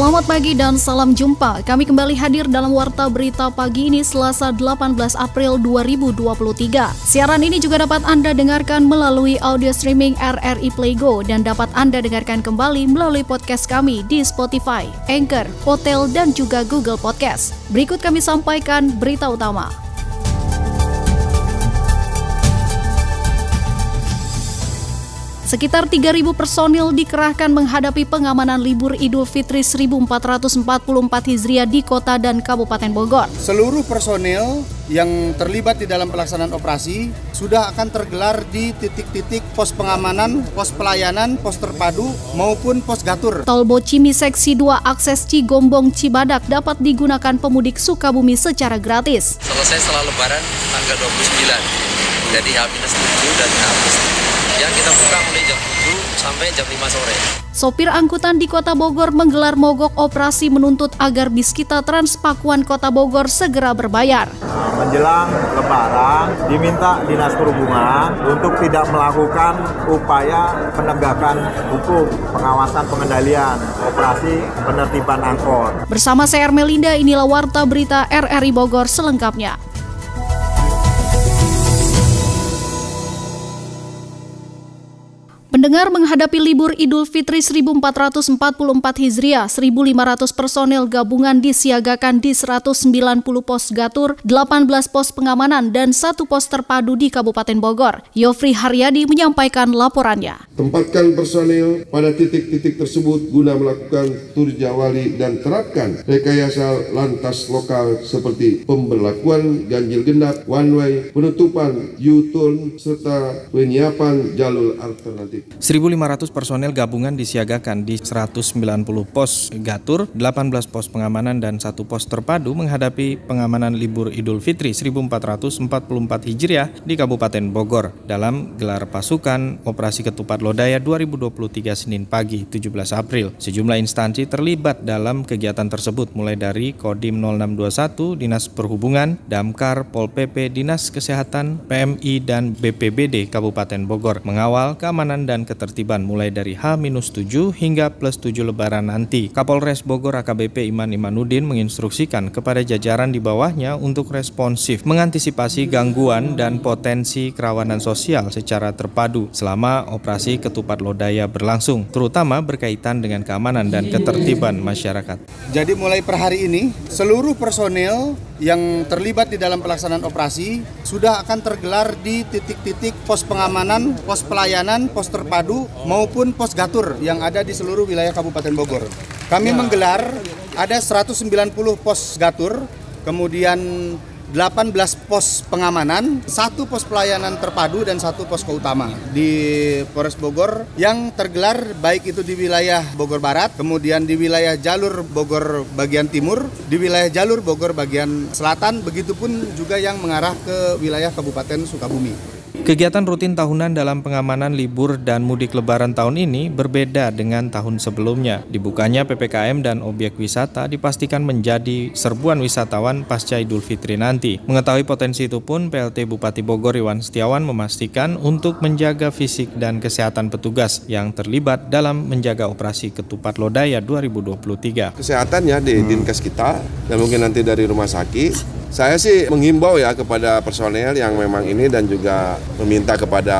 Selamat pagi dan salam jumpa. Kami kembali hadir dalam Warta Berita pagi ini Selasa 18 April 2023. Siaran ini juga dapat Anda dengarkan melalui audio streaming RRI Playgo dan dapat Anda dengarkan kembali melalui podcast kami di Spotify, Anchor, Hotel, dan juga Google Podcast. Berikut kami sampaikan berita utama. Sekitar 3.000 personil dikerahkan menghadapi pengamanan libur Idul Fitri 1444 Hijriah di kota dan Kabupaten Bogor. Seluruh personil yang terlibat di dalam pelaksanaan operasi sudah akan tergelar di titik-titik pos pengamanan, pos pelayanan, pos terpadu maupun pos gatur. Tol Bocimi Seksi 2 akses Cigombong Cibadak dapat digunakan pemudik Sukabumi secara gratis. Selesai setelah lebaran tanggal 29. Jadi H-7 dan H-3 yang kita buka mulai jam 7 sampai jam 5 sore. Sopir angkutan di Kota Bogor menggelar mogok operasi menuntut agar Biskita Transpakuan Kota Bogor segera berbayar. Menjelang lebaran diminta Dinas Perhubungan untuk tidak melakukan upaya penegakan hukum, pengawasan pengendalian operasi penertiban angkot. Bersama saya Melinda inilah warta berita RRI Bogor selengkapnya. Pendengar menghadapi libur Idul Fitri 1444 Hijriah, 1.500 personel gabungan disiagakan di 190 pos gatur, 18 pos pengamanan, dan satu pos terpadu di Kabupaten Bogor. Yofri Haryadi menyampaikan laporannya. Tempatkan personel pada titik-titik tersebut guna melakukan tur jawali dan terapkan rekayasa lantas lokal seperti pemberlakuan ganjil genap, one way, penutupan U-turn, serta penyiapan jalur alternatif. 1.500 personel gabungan disiagakan di 190 pos gatur, 18 pos pengamanan dan satu pos terpadu menghadapi pengamanan libur Idul Fitri 1444 Hijriah di Kabupaten Bogor dalam gelar pasukan Operasi Ketupat Lodaya 2023 Senin pagi 17 April. Sejumlah instansi terlibat dalam kegiatan tersebut mulai dari Kodim 0621 Dinas Perhubungan, Damkar, Pol PP, Dinas Kesehatan, PMI dan BPBD Kabupaten Bogor mengawal keamanan dan ketertiban mulai dari H-7 hingga plus 7 lebaran nanti. Kapolres Bogor AKBP Iman Imanuddin menginstruksikan kepada jajaran di bawahnya untuk responsif mengantisipasi gangguan dan potensi kerawanan sosial secara terpadu selama operasi ketupat lodaya berlangsung, terutama berkaitan dengan keamanan dan ketertiban masyarakat. Jadi mulai per hari ini, seluruh personil yang terlibat di dalam pelaksanaan operasi sudah akan tergelar di titik-titik pos pengamanan, pos pelayanan, pos terpadu maupun pos gatur yang ada di seluruh wilayah Kabupaten Bogor. Kami menggelar ada 190 pos gatur, kemudian 18 pos pengamanan, satu pos pelayanan terpadu dan satu pos utama di Polres Bogor yang tergelar baik itu di wilayah Bogor Barat, kemudian di wilayah jalur Bogor bagian timur, di wilayah jalur Bogor bagian selatan, begitupun juga yang mengarah ke wilayah Kabupaten Sukabumi. Kegiatan rutin tahunan dalam pengamanan libur dan mudik lebaran tahun ini berbeda dengan tahun sebelumnya. Dibukanya PPKM dan objek wisata dipastikan menjadi serbuan wisatawan pasca Idul Fitri nanti. Mengetahui potensi itu pun PLT Bupati Bogor Iwan Setiawan memastikan untuk menjaga fisik dan kesehatan petugas yang terlibat dalam menjaga operasi Ketupat Lodaya 2023. Kesehatannya di Dinkes kita dan mungkin nanti dari rumah sakit saya sih menghimbau ya kepada personel yang memang ini dan juga meminta kepada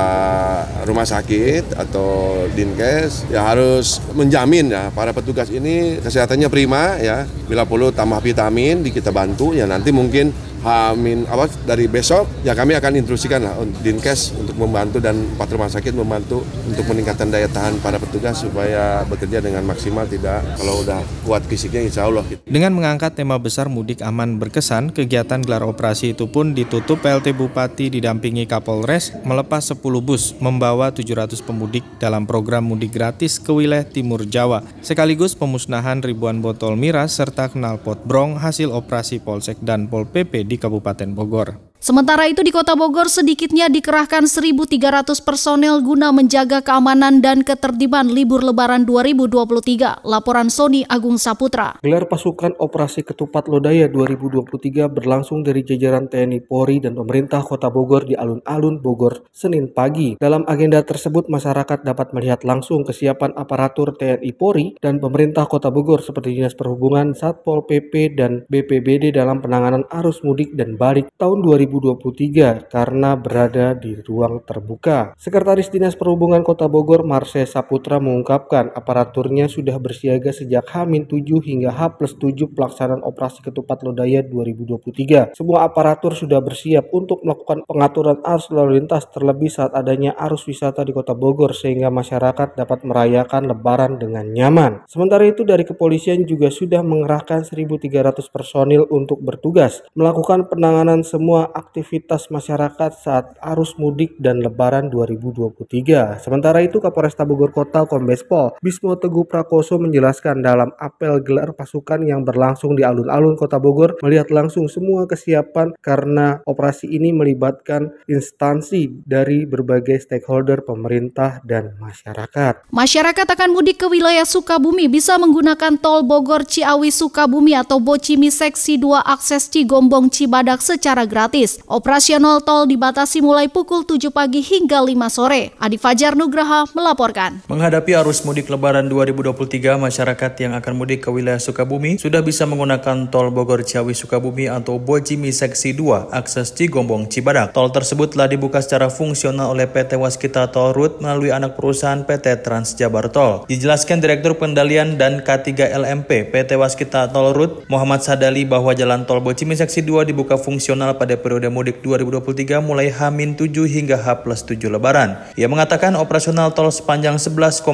rumah sakit atau dinkes ya harus menjamin ya para petugas ini kesehatannya prima ya bila perlu tambah vitamin di kita bantu ya nanti mungkin Hamin apa dari besok ya kami akan instruksikan lah Dinkes untuk membantu dan empat rumah sakit membantu untuk meningkatkan daya tahan para petugas supaya bekerja dengan maksimal tidak kalau udah kuat fisiknya insya Allah. Gitu. Dengan mengangkat tema besar mudik aman berkesan, kegiatan gelar operasi itu pun ditutup PLT Bupati didampingi Kapolres melepas 10 bus membawa 700 pemudik dalam program mudik gratis ke wilayah Timur Jawa sekaligus pemusnahan ribuan botol miras serta knalpot brong hasil operasi Polsek dan Pol PP di Kabupaten Bogor. Sementara itu di Kota Bogor sedikitnya dikerahkan 1.300 personel guna menjaga keamanan dan ketertiban libur lebaran 2023. Laporan Sony Agung Saputra. Gelar pasukan operasi Ketupat Lodaya 2023 berlangsung dari jajaran TNI Polri dan pemerintah Kota Bogor di alun-alun Bogor Senin pagi. Dalam agenda tersebut masyarakat dapat melihat langsung kesiapan aparatur TNI Polri dan pemerintah Kota Bogor seperti Dinas Perhubungan, Satpol PP dan BPBD dalam penanganan arus mudik dan balik tahun 2023 2023 karena berada di ruang terbuka. Sekretaris Dinas Perhubungan Kota Bogor Marse Saputra mengungkapkan aparaturnya sudah bersiaga sejak H-7 hingga H 7 pelaksanaan operasi ketupat lodaya 2023. Semua aparatur sudah bersiap untuk melakukan pengaturan arus lalu lintas terlebih saat adanya arus wisata di Kota Bogor sehingga masyarakat dapat merayakan lebaran dengan nyaman. Sementara itu dari kepolisian juga sudah mengerahkan 1.300 personil untuk bertugas melakukan penanganan semua aktivitas masyarakat saat arus mudik dan lebaran 2023. Sementara itu Kapolresta Bogor Kota Kombes Pol Bismo Teguh Prakoso menjelaskan dalam apel gelar pasukan yang berlangsung di alun-alun Kota Bogor melihat langsung semua kesiapan karena operasi ini melibatkan instansi dari berbagai stakeholder pemerintah dan masyarakat. Masyarakat akan mudik ke wilayah Sukabumi bisa menggunakan tol Bogor Ciawi Sukabumi atau Bocimi Seksi 2 akses Cigombong Cibadak secara gratis. Operasional tol dibatasi mulai pukul 7 pagi hingga 5 sore. Adi Fajar Nugraha melaporkan. Menghadapi arus mudik lebaran 2023, masyarakat yang akan mudik ke wilayah Sukabumi sudah bisa menggunakan tol Bogor Ciawi Sukabumi atau Bojimi Seksi 2 akses Cigombong Cibadak. Tol tersebut telah dibuka secara fungsional oleh PT Waskita Tol Route melalui anak perusahaan PT Trans Jabar Tol. Dijelaskan Direktur Pendalian dan K3 LMP PT Waskita Tol Route Muhammad Sadali bahwa jalan tol Bojimi Seksi 2 dibuka fungsional pada periode periode mudik 2023 mulai H-7 hingga H-7 Lebaran. Ia mengatakan operasional tol sepanjang 11,90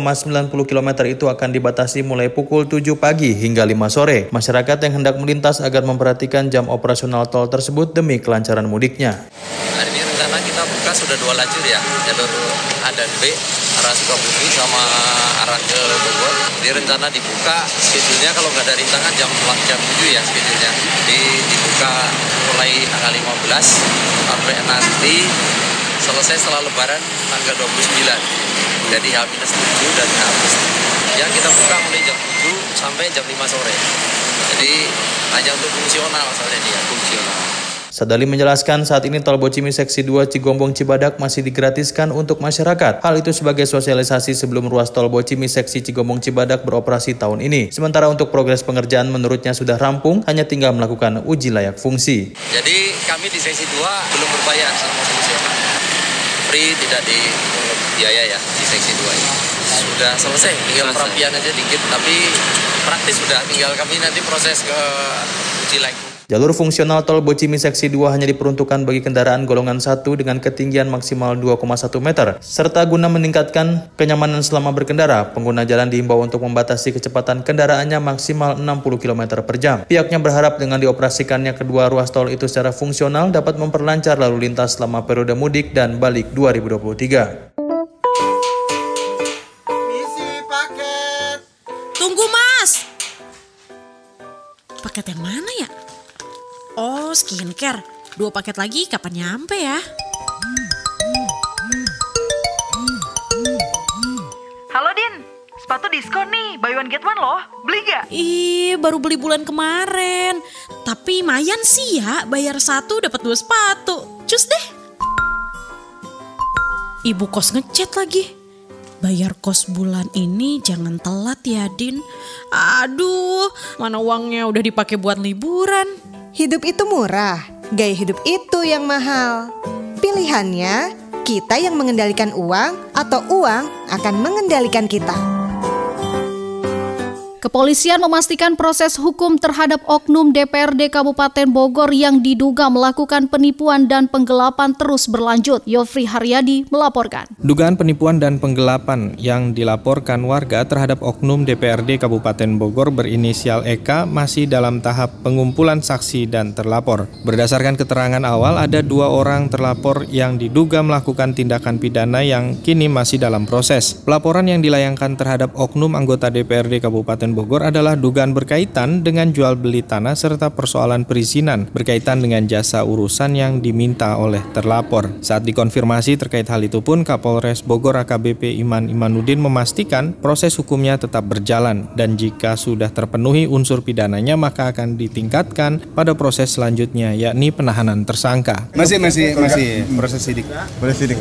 km itu akan dibatasi mulai pukul 7 pagi hingga 5 sore. Masyarakat yang hendak melintas agar memperhatikan jam operasional tol tersebut demi kelancaran mudiknya. Hari ini rencana kita buka sudah dua lajur ya, jalur A dan B, arah Sukabumi sama arah ke Bogor. Di rencana dibuka, schedule kalau nggak ada rintangan jam jam 7 ya schedule Di, dibuka mulai tanggal 15 sampai nanti selesai setelah lebaran tanggal 29 jadi H-7 dan H yang kita buka mulai jam 7 sampai jam 5 sore. Jadi hanya untuk fungsional saja dia fungsional Sadali menjelaskan saat ini tol Bocimi Seksi 2 Cigombong Cibadak masih digratiskan untuk masyarakat. Hal itu sebagai sosialisasi sebelum ruas tol Bocimi Seksi Cigombong Cibadak beroperasi tahun ini. Sementara untuk progres pengerjaan menurutnya sudah rampung, hanya tinggal melakukan uji layak fungsi. Jadi kami di Seksi 2 belum berbayar sama fungsional. Free tidak di biaya ya di Seksi 2 ini. Sudah selesai, tinggal perapian aja dikit, tapi praktis sudah tinggal kami nanti proses ke uji layak fungsi. Jalur fungsional tol Bocimi Seksi 2 hanya diperuntukkan bagi kendaraan golongan 1 dengan ketinggian maksimal 2,1 meter. Serta guna meningkatkan kenyamanan selama berkendara, pengguna jalan diimbau untuk membatasi kecepatan kendaraannya maksimal 60 km per jam. Pihaknya berharap dengan dioperasikannya kedua ruas tol itu secara fungsional dapat memperlancar lalu lintas selama periode mudik dan balik 2023. Tunggu mas! Paket yang mana? Oh, skincare. Dua paket lagi kapan nyampe ya? Halo Din, sepatu diskon nih, buy one get one loh. Beli gak? Ih, baru beli bulan kemarin. Tapi mayan sih ya, bayar satu dapat dua sepatu. Cus deh. Ibu kos ngechat lagi. Bayar kos bulan ini jangan telat ya Din. Aduh, mana uangnya udah dipakai buat liburan. Hidup itu murah, gaya hidup itu yang mahal. Pilihannya, kita yang mengendalikan uang atau uang akan mengendalikan kita. Kepolisian memastikan proses hukum terhadap oknum DPRD Kabupaten Bogor yang diduga melakukan penipuan dan penggelapan terus berlanjut. Yofri Haryadi melaporkan. Dugaan penipuan dan penggelapan yang dilaporkan warga terhadap oknum DPRD Kabupaten Bogor berinisial EK masih dalam tahap pengumpulan saksi dan terlapor. Berdasarkan keterangan awal, ada dua orang terlapor yang diduga melakukan tindakan pidana yang kini masih dalam proses. Pelaporan yang dilayangkan terhadap oknum anggota DPRD Kabupaten Bogor adalah dugaan berkaitan dengan jual beli tanah serta persoalan perizinan berkaitan dengan jasa urusan yang diminta oleh terlapor. Saat dikonfirmasi terkait hal itu pun Kapolres Bogor AKBP Iman Imanuddin memastikan proses hukumnya tetap berjalan dan jika sudah terpenuhi unsur pidananya maka akan ditingkatkan pada proses selanjutnya yakni penahanan tersangka. Masih masih masih proses sidik. Proses sidik.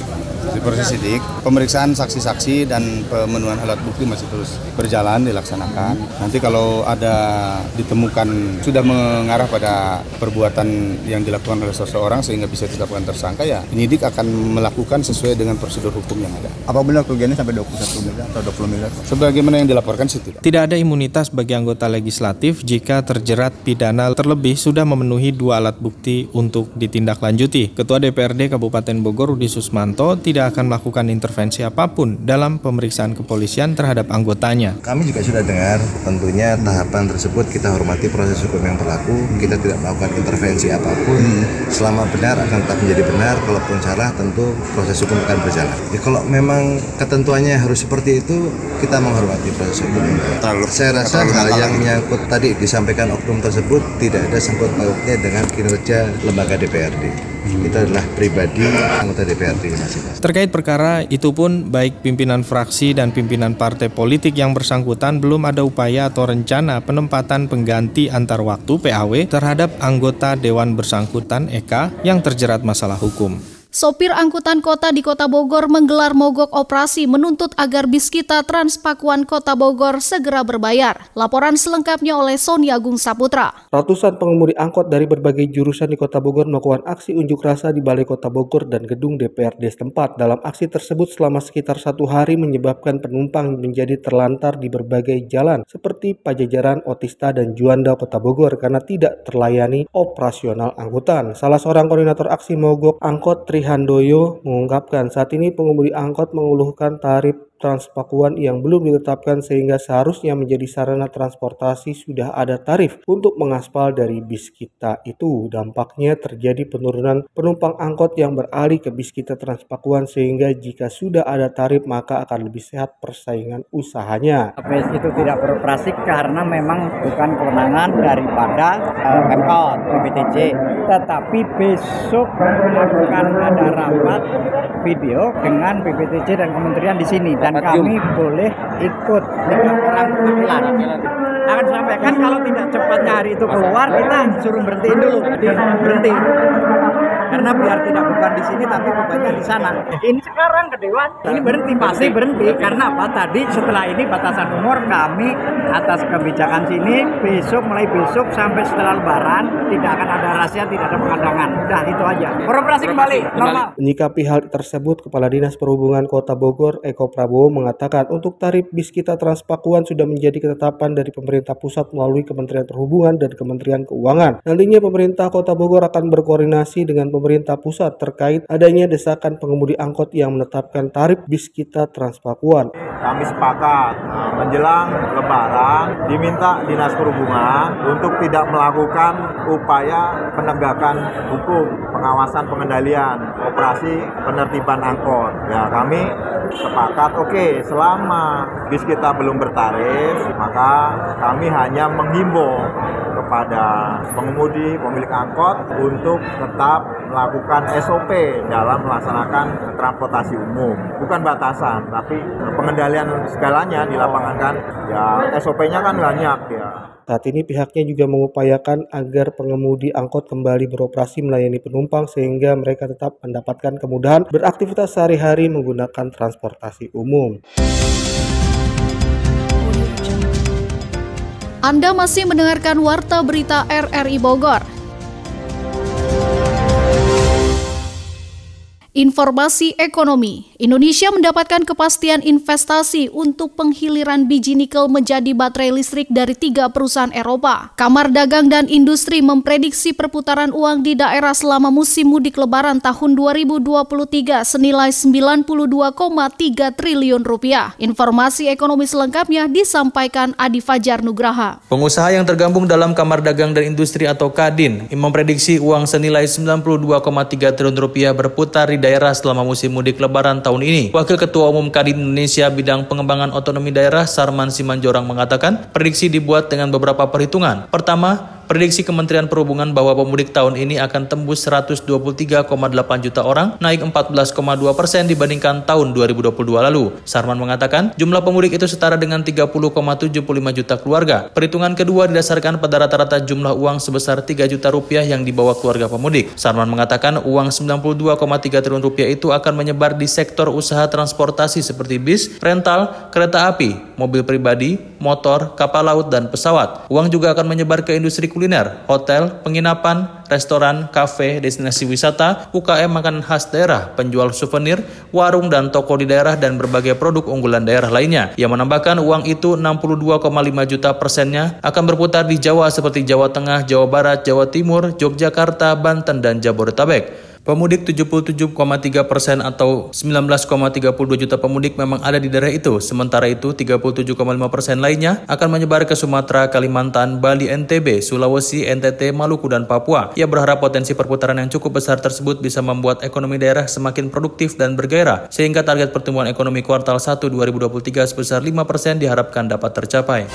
Di proses sidik, pemeriksaan saksi-saksi dan pemenuhan alat bukti masih terus berjalan dilaksanakan. Nanti kalau ada ditemukan sudah mengarah pada perbuatan yang dilakukan oleh seseorang sehingga bisa ditetapkan tersangka ya penyidik akan melakukan sesuai dengan prosedur hukum yang ada. Apa benar kerugiannya sampai 21 miliar atau 20 miliar? Sebagaimana yang dilaporkan sih tidak. Tidak ada imunitas bagi anggota legislatif jika terjerat pidana terlebih sudah memenuhi dua alat bukti untuk ditindaklanjuti. Ketua DPRD Kabupaten Bogor Rudi Susmanto tidak akan melakukan intervensi apa pun dalam pemeriksaan kepolisian terhadap anggotanya. Kami juga sudah dengar tentunya tahapan tersebut kita hormati proses hukum yang berlaku, kita tidak melakukan intervensi apa pun. Selama benar akan tetap menjadi benar, kalaupun salah tentu proses hukum akan berjalan. Ya, kalau memang ketentuannya harus seperti itu, kita menghormati proses hukum. Saya rasa hal yang menyangkut tadi disampaikan oknum tersebut tidak ada sangkut pautnya dengan kinerja lembaga DPRD. Itu adalah pribadi anggota DPRD masing-masing. Terkait perkara itu pun baik pimpinan fraksi dan pimpinan partai politik yang bersangkutan belum ada upaya atau rencana penempatan pengganti antar waktu PAW terhadap anggota dewan bersangkutan EK yang terjerat masalah hukum. Sopir angkutan kota di Kota Bogor menggelar mogok operasi menuntut agar bis kita Transpakuan Kota Bogor segera berbayar. Laporan selengkapnya oleh Sony Agung Saputra. Ratusan pengemudi angkot dari berbagai jurusan di Kota Bogor melakukan aksi unjuk rasa di Balai Kota Bogor dan gedung DPRD setempat. Dalam aksi tersebut selama sekitar satu hari menyebabkan penumpang menjadi terlantar di berbagai jalan seperti Pajajaran, Otista, dan Juanda Kota Bogor karena tidak terlayani operasional angkutan. Salah seorang koordinator aksi mogok angkot Tri Handoyo mengungkapkan saat ini pengemudi angkot mengeluhkan tarif Transpakuan yang belum ditetapkan sehingga seharusnya menjadi sarana transportasi sudah ada tarif untuk mengaspal dari bis kita itu. Dampaknya terjadi penurunan penumpang angkot yang beralih ke bis kita Transpakuan sehingga jika sudah ada tarif maka akan lebih sehat persaingan usahanya. Bis itu tidak beroperasi karena memang bukan kewenangan daripada uh, Pemkot, PBTJ. Tetapi besok akan rapat video dengan PBTJ dan kementerian di sini. Dan kami boleh ikut. Tiga orang perwakilan akan sampaikan kalau tidak cepatnya hari itu keluar kita suruh berhentiin dulu. Berhenti karena biar tidak beban di sini tapi bebannya di sana. Ini sekarang ke dewan. Ini berhenti pasti berhenti. Karena apa? Tadi setelah ini batasan umur kami atas kebijakan sini besok mulai besok sampai setelah lebaran tidak akan ada rahasia tidak ada pengadangan. Udah itu aja. Beroperasi kembali. Normal. Menyikapi hal tersebut, Kepala Dinas Perhubungan Kota Bogor, Eko Prabowo, mengatakan untuk tarif bis kita Transpakuan sudah menjadi ketetapan dari pemerintah pusat melalui Kementerian Perhubungan dan Kementerian Keuangan. Nantinya pemerintah Kota Bogor akan berkoordinasi dengan pemerintah pusat terkait adanya desakan pengemudi angkot yang menetapkan tarif bis kita Transpakuan. Kami sepakat eh, menjelang Lebaran diminta Dinas Perhubungan untuk tidak melakukan upaya penegakan hukum, pengawasan pengendalian, operasi penertiban angkot. Ya kami sepakat oke selama bis kita belum bertarif maka kami hanya menghimbau kepada pengemudi pemilik angkot untuk tetap melakukan SOP dalam melaksanakan transportasi umum. Bukan batasan tapi pengendalian segalanya di lapangan kan. Ya SOP-nya kan banyak ya. Saat ini pihaknya juga mengupayakan agar pengemudi angkot kembali beroperasi melayani penumpang sehingga mereka tetap mendapatkan kemudahan beraktivitas sehari-hari menggunakan transportasi umum. Anda masih mendengarkan Warta Berita RRI Bogor. Informasi ekonomi. Indonesia mendapatkan kepastian investasi untuk penghiliran biji nikel menjadi baterai listrik dari tiga perusahaan Eropa. Kamar Dagang dan Industri memprediksi perputaran uang di daerah selama musim mudik lebaran tahun 2023 senilai 92,3 triliun rupiah. Informasi ekonomi selengkapnya disampaikan Adi Fajar Nugraha. Pengusaha yang tergabung dalam Kamar Dagang dan Industri atau Kadin memprediksi uang senilai 92,3 triliun rupiah berputar di daerah selama musim mudik lebaran tahun ini. Wakil Ketua Umum Kadin Indonesia bidang pengembangan otonomi daerah Sarman Simanjorang mengatakan, prediksi dibuat dengan beberapa perhitungan. Pertama, Prediksi Kementerian Perhubungan bahwa pemudik tahun ini akan tembus 123,8 juta orang, naik 14,2 persen dibandingkan tahun 2022 lalu. Sarman mengatakan, jumlah pemudik itu setara dengan 30,75 juta keluarga. Perhitungan kedua didasarkan pada rata-rata jumlah uang sebesar 3 juta rupiah yang dibawa keluarga pemudik. Sarman mengatakan uang 92,3 triliun rupiah itu akan menyebar di sektor usaha transportasi seperti bis, rental, kereta api, mobil pribadi, motor, kapal laut, dan pesawat. Uang juga akan menyebar ke industri kuliner, hotel, penginapan, restoran, kafe, destinasi wisata, UKM makanan khas daerah, penjual souvenir, warung dan toko di daerah dan berbagai produk unggulan daerah lainnya. Yang menambahkan uang itu 62,5 juta persennya akan berputar di Jawa seperti Jawa Tengah, Jawa Barat, Jawa Timur, Yogyakarta, Banten, dan Jabodetabek. Pemudik 77,3 persen atau 19,32 juta pemudik memang ada di daerah itu. Sementara itu 37,5 persen lainnya akan menyebar ke Sumatera, Kalimantan, Bali, NTB, Sulawesi, NTT, Maluku, dan Papua. Ia berharap potensi perputaran yang cukup besar tersebut bisa membuat ekonomi daerah semakin produktif dan bergairah, sehingga target pertumbuhan ekonomi kuartal 1 2023 sebesar 5 persen diharapkan dapat tercapai.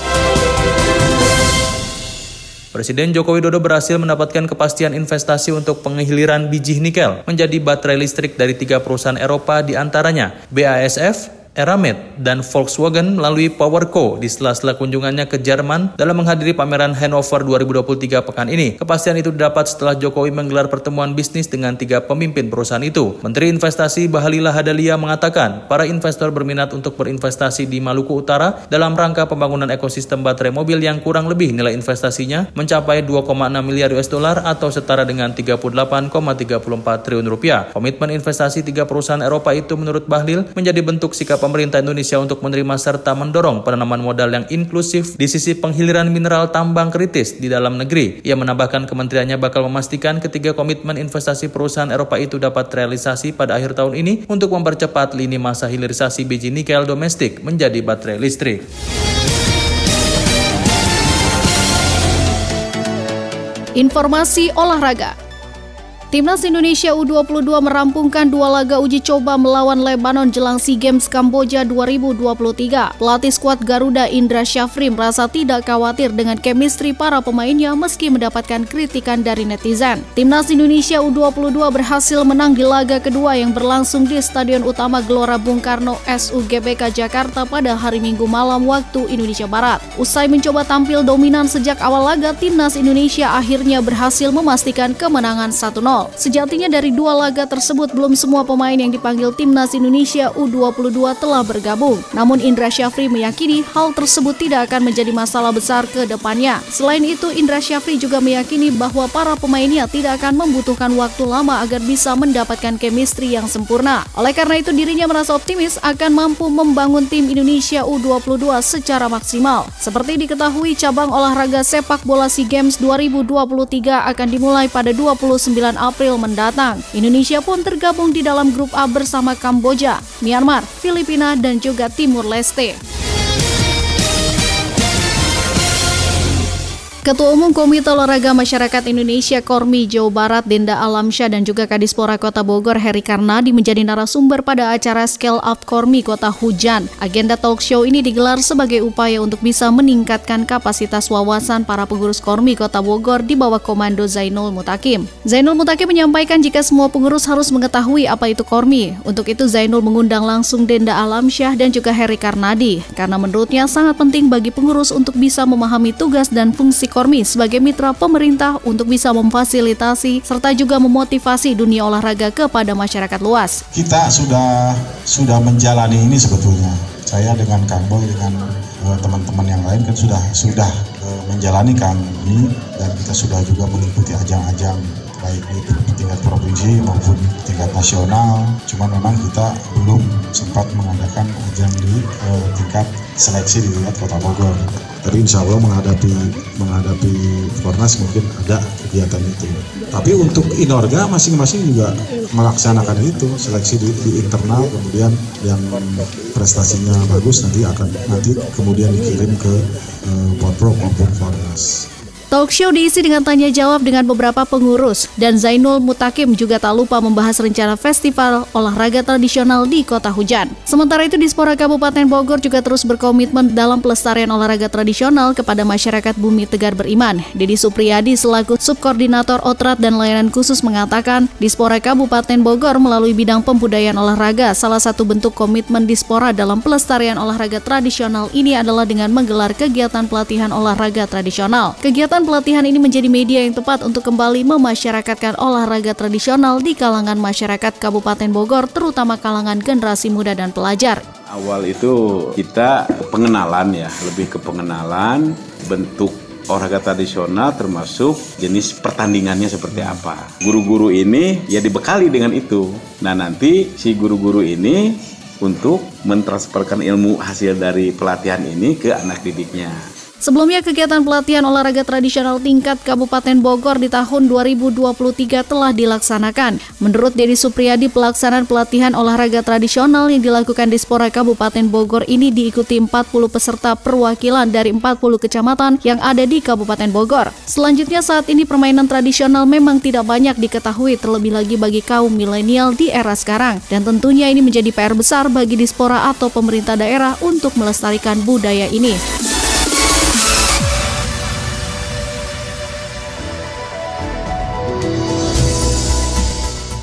Presiden Joko Widodo berhasil mendapatkan kepastian investasi untuk penghiliran biji nikel menjadi baterai listrik dari tiga perusahaan Eropa di antaranya BASF, Eramet dan Volkswagen melalui PowerCo di sela-sela kunjungannya ke Jerman dalam menghadiri pameran Hannover 2023 pekan ini. Kepastian itu didapat setelah Jokowi menggelar pertemuan bisnis dengan tiga pemimpin perusahaan itu. Menteri Investasi Bahalila Hadalia mengatakan, para investor berminat untuk berinvestasi di Maluku Utara dalam rangka pembangunan ekosistem baterai mobil yang kurang lebih nilai investasinya mencapai 2,6 miliar US dollar atau setara dengan 38,34 triliun rupiah. Komitmen investasi tiga perusahaan Eropa itu menurut Bahlil menjadi bentuk sikap pemerintah Indonesia untuk menerima serta mendorong penanaman modal yang inklusif di sisi penghiliran mineral tambang kritis di dalam negeri. Ia menambahkan kementeriannya bakal memastikan ketiga komitmen investasi perusahaan Eropa itu dapat terrealisasi pada akhir tahun ini untuk mempercepat lini masa hilirisasi biji nikel domestik menjadi baterai listrik. Informasi olahraga. Timnas Indonesia U22 merampungkan dua laga uji coba melawan Lebanon jelang SEA Games Kamboja 2023. Pelatih skuad Garuda Indra Syafri merasa tidak khawatir dengan chemistry para pemainnya meski mendapatkan kritikan dari netizen. Timnas Indonesia U22 berhasil menang di laga kedua yang berlangsung di Stadion Utama Gelora Bung Karno SUGBK Jakarta pada hari Minggu malam waktu Indonesia Barat. Usai mencoba tampil dominan sejak awal laga, Timnas Indonesia akhirnya berhasil memastikan kemenangan 1-0. Sejatinya dari dua laga tersebut belum semua pemain yang dipanggil timnas Indonesia U22 telah bergabung. Namun Indra Syafri meyakini hal tersebut tidak akan menjadi masalah besar ke depannya. Selain itu, Indra Syafri juga meyakini bahwa para pemainnya tidak akan membutuhkan waktu lama agar bisa mendapatkan chemistry yang sempurna. Oleh karena itu, dirinya merasa optimis akan mampu membangun tim Indonesia U22 secara maksimal. Seperti diketahui, cabang olahraga sepak bola SEA Games 2023 akan dimulai pada 29 April April mendatang. Indonesia pun tergabung di dalam grup A bersama Kamboja, Myanmar, Filipina, dan juga Timur Leste. Ketua Umum Komite Olahraga Masyarakat Indonesia Kormi Jawa Barat Denda Alamsyah dan juga Kadispora Kota Bogor Heri Karnadi menjadi narasumber pada acara Scale Up Kormi Kota Hujan. Agenda talk show ini digelar sebagai upaya untuk bisa meningkatkan kapasitas wawasan para pengurus Kormi Kota Bogor di bawah komando Zainul Mutakim. Zainul Mutakim menyampaikan jika semua pengurus harus mengetahui apa itu Kormi. Untuk itu Zainul mengundang langsung Denda Alamsyah dan juga Heri Karnadi karena menurutnya sangat penting bagi pengurus untuk bisa memahami tugas dan fungsi Kormi sebagai mitra pemerintah untuk bisa memfasilitasi serta juga memotivasi dunia olahraga kepada masyarakat luas. Kita sudah sudah menjalani ini sebetulnya. Saya dengan Kang Boy dengan eh, teman-teman yang lain kan sudah sudah uh, menjalani ini dan kita sudah juga mengikuti ajang-ajang baik di tingkat provinsi maupun tingkat nasional. Cuma memang kita belum sempat mengadakan ajang di uh, tingkat seleksi di tingkat Kota Bogor tapi insya Allah menghadapi menghadapi Fornas mungkin ada kegiatan itu. Tapi untuk Inorga masing-masing juga melaksanakan itu seleksi di, di internal kemudian yang prestasinya bagus nanti akan nanti kemudian dikirim ke Porpro maupun Fornas. Talk show diisi dengan tanya jawab dengan beberapa pengurus dan Zainul Mutakim juga tak lupa membahas rencana festival olahraga tradisional di Kota Hujan. Sementara itu Dispora Kabupaten Bogor juga terus berkomitmen dalam pelestarian olahraga tradisional kepada masyarakat Bumi Tegar Beriman. Dedi Supriyadi selaku Subkoordinator Otrat dan Layanan Khusus mengatakan Dispora Kabupaten Bogor melalui bidang pembudayaan olahraga salah satu bentuk komitmen Dispora dalam pelestarian olahraga tradisional ini adalah dengan menggelar kegiatan pelatihan olahraga tradisional. Kegiatan pelatihan ini menjadi media yang tepat untuk kembali memasyarakatkan olahraga tradisional di kalangan masyarakat Kabupaten Bogor, terutama kalangan generasi muda dan pelajar. Awal itu kita pengenalan ya, lebih ke pengenalan bentuk olahraga tradisional termasuk jenis pertandingannya seperti apa. Guru-guru ini ya dibekali dengan itu. Nah nanti si guru-guru ini untuk mentransferkan ilmu hasil dari pelatihan ini ke anak didiknya. Sebelumnya kegiatan pelatihan olahraga tradisional tingkat Kabupaten Bogor di tahun 2023 telah dilaksanakan. Menurut Dedi Supriyadi, pelaksanaan pelatihan olahraga tradisional yang dilakukan di Spora Kabupaten Bogor ini diikuti 40 peserta perwakilan dari 40 kecamatan yang ada di Kabupaten Bogor. Selanjutnya saat ini permainan tradisional memang tidak banyak diketahui terlebih lagi bagi kaum milenial di era sekarang. Dan tentunya ini menjadi PR besar bagi Dispora atau pemerintah daerah untuk melestarikan budaya ini.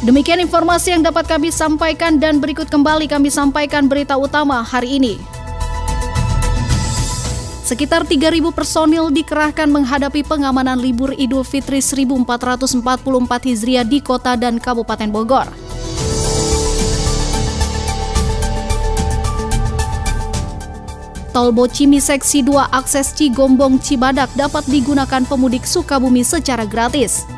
Demikian informasi yang dapat kami sampaikan dan berikut kembali kami sampaikan berita utama hari ini. Sekitar 3.000 personil dikerahkan menghadapi pengamanan libur Idul Fitri 1444 Hijriah di kota dan Kabupaten Bogor. Tol Bocimi Seksi 2 akses Cigombong Cibadak dapat digunakan pemudik Sukabumi secara gratis.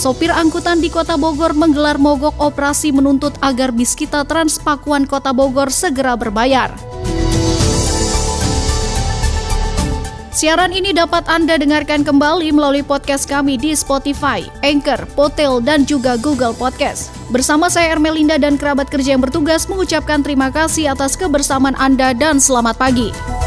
Sopir angkutan di Kota Bogor menggelar mogok operasi menuntut agar bis kita Transpakuan Kota Bogor segera berbayar. Siaran ini dapat Anda dengarkan kembali melalui podcast kami di Spotify, Anchor, Potel, dan juga Google Podcast. Bersama saya Ermelinda dan kerabat kerja yang bertugas mengucapkan terima kasih atas kebersamaan Anda dan selamat pagi.